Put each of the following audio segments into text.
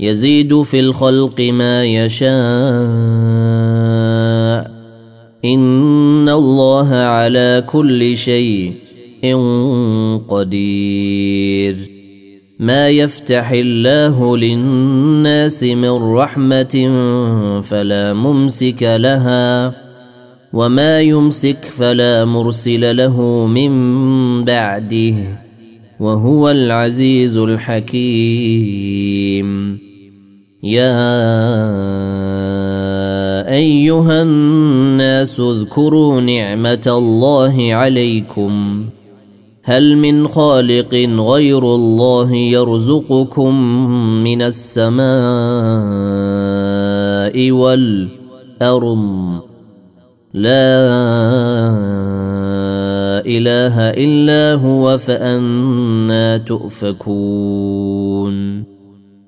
يزيد في الخلق ما يشاء. إن الله على كل شيء قدير. ما يفتح الله للناس من رحمة فلا ممسك لها وما يمسك فلا مرسل له من بعده وهو العزيز الحكيم. يا أيها الناس اذكروا نعمة الله عليكم. هل من خالق غير الله يرزقكم من السماء والأرض؟ لا إله إلا هو فأنا تؤفكون.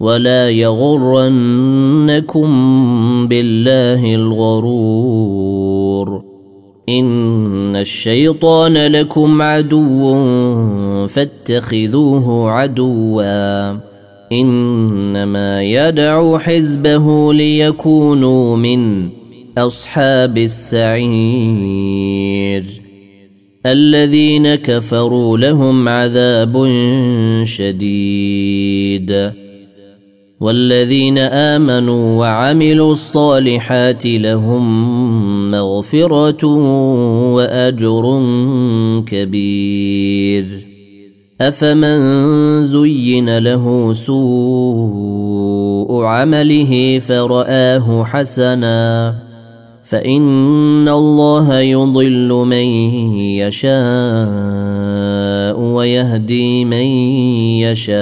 ولا يغرنكم بالله الغرور. إن الشيطان لكم عدو فاتخذوه عدوا. إنما يدعو حزبه ليكونوا من أصحاب السعير. الذين كفروا لهم عذاب شديد. والذين آمنوا وعملوا الصالحات لهم مغفرة وأجر كبير. أفمن زين له سوء عمله فرآه حسنا. فإن الله يضل من يشاء ويهدي من يشاء.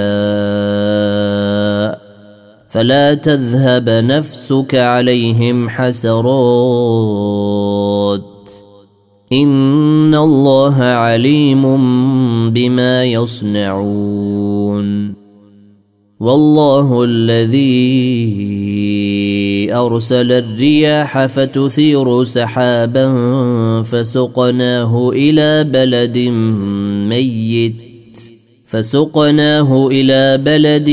فلا تذهب نفسك عليهم حسرات. إن الله عليم بما يصنعون. والله الذي أرسل الرياح فتثير سحابا فسقناه إلى بلد ميت. فسقناه إلى بلد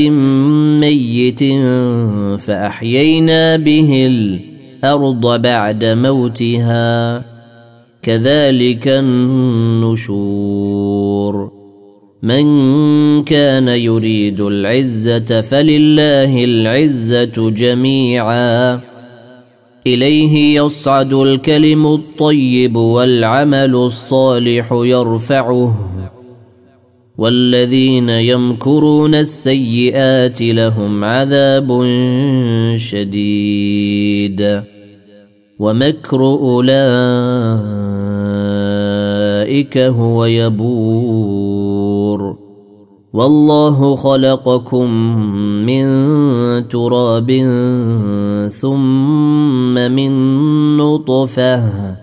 ميت فأحيينا به الأرض بعد موتها. كذلك النشور. من كان يريد العزة فلله العزة جميعا. إليه يصعد الكلم الطيب والعمل الصالح يرفعه. والذين يمكرون السيئات لهم عذاب شديد. ومكر أولئك هو يبور. والله خلقكم من تراب ثم من نطفة.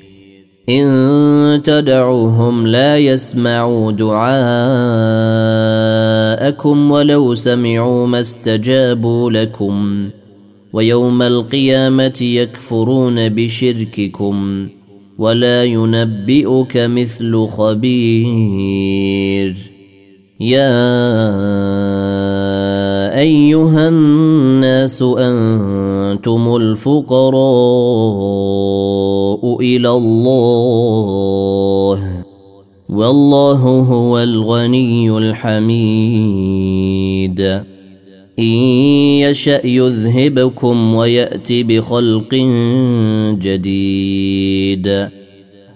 إن تدعوهم لا يسمعوا دعاءكم ولو سمعوا ما استجابوا لكم ويوم القيامة يكفرون بشرككم ولا ينبئك مثل خبير يا أيها الناس أنتم الفقراء إلى الله والله هو الغني الحميد إن يشأ يذهبكم ويأتي بخلق جديد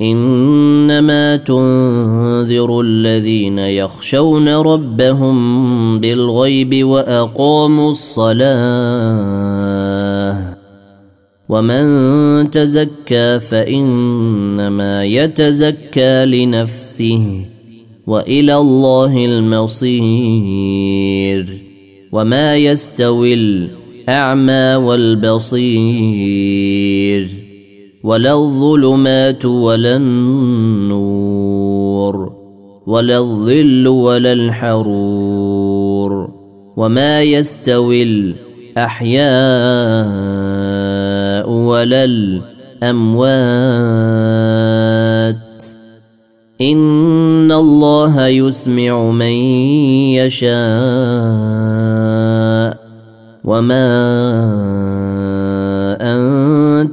إنما تنذر الذين يخشون ربهم بالغيب وأقاموا الصلاة ومن تزكى فإنما يتزكى لنفسه وإلى الله المصير وما يستوي الأعمى والبصير ولا الظلمات ولا النور ولا الظل ولا الحرور وما يستوي الأحياء ولا الأموات. إن الله يسمع من يشاء وما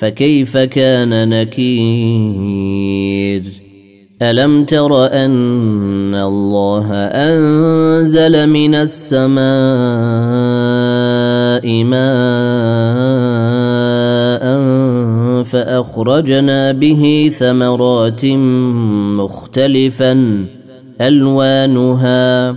فكيف كان نكير؟ ألم تر أن الله أنزل من السماء ماء فأخرجنا به ثمرات مختلفا ألوانها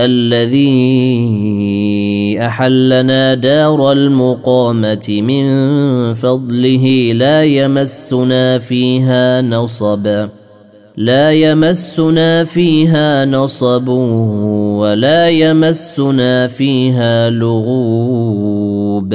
الذي أحلنا دار المقامة من فضله لا يمسنا فيها نصب. لا يمسنا فيها نصب ولا يمسنا فيها لغوب.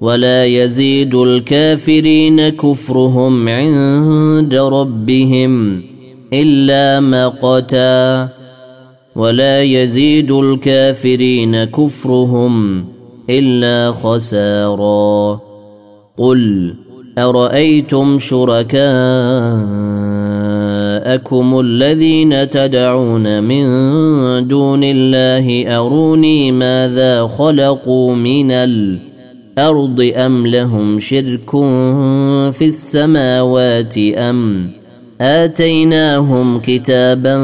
ولا يزيد الكافرين كفرهم عند ربهم إلا مقتا ولا يزيد الكافرين كفرهم إلا خسارا قل أرأيتم شركاءكم الذين تدعون من دون الله أروني ماذا خلقوا من الأرض الأرض أم لهم شرك في السماوات أم آتيناهم كتابا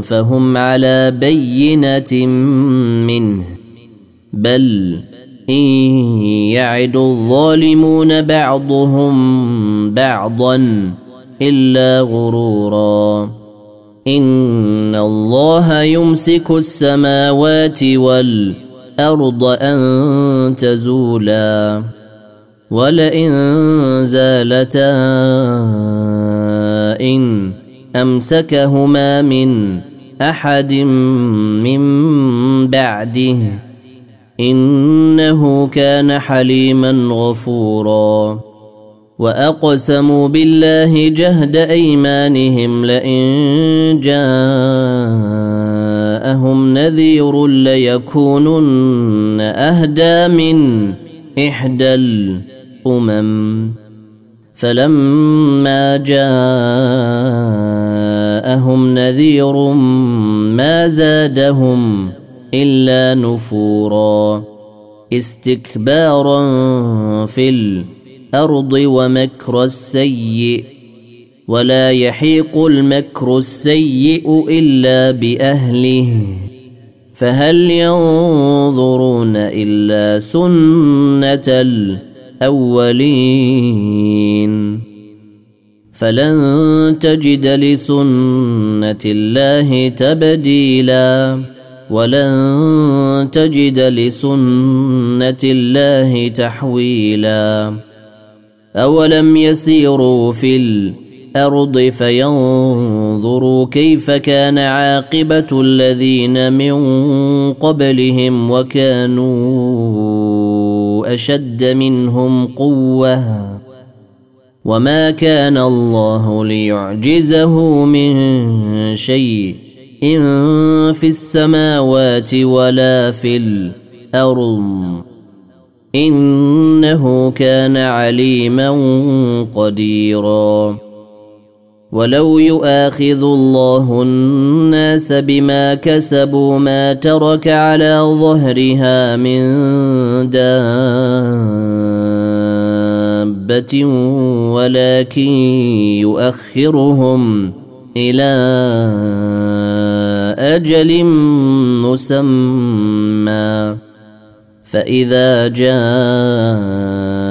فهم على بينة منه بل إن يعد الظالمون بعضهم بعضا إلا غرورا إن الله يمسك السماوات والأرض الأرض أن تزولا ولئن زالتا إن أمسكهما من أحد من بعده إنه كان حليما غفورا وأقسموا بالله جهد أيمانهم لئن جاءهم نذير ليكونن أهدى من إحدى الأمم. فلما جاءهم نذير ما زادهم إلا نفورا. استكبارا في الأرض ومكر السيء. ولا يحيق المكر السيء إلا بأهله. فهل ينظرون إلا سنة الأولين؟ فلن تجد لسنة الله تبديلا. ولن تجد لسنة الله تحويلا. أولم يسيروا في الأرض فينظروا كيف كان عاقبة الذين من قبلهم وكانوا أشد منهم قوة. وما كان الله ليعجزه من شيء إن في السماوات ولا في الأرض. إنه كان عليما قديرا. ولو يؤاخذ الله الناس بما كسبوا ما ترك على ظهرها من دابة ولكن يؤخرهم إلى أجل مسمى. فإذا جاء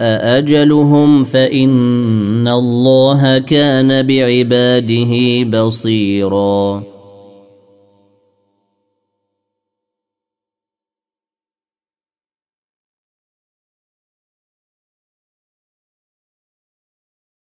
أجلهم فإن الله كان بعباده بصيراً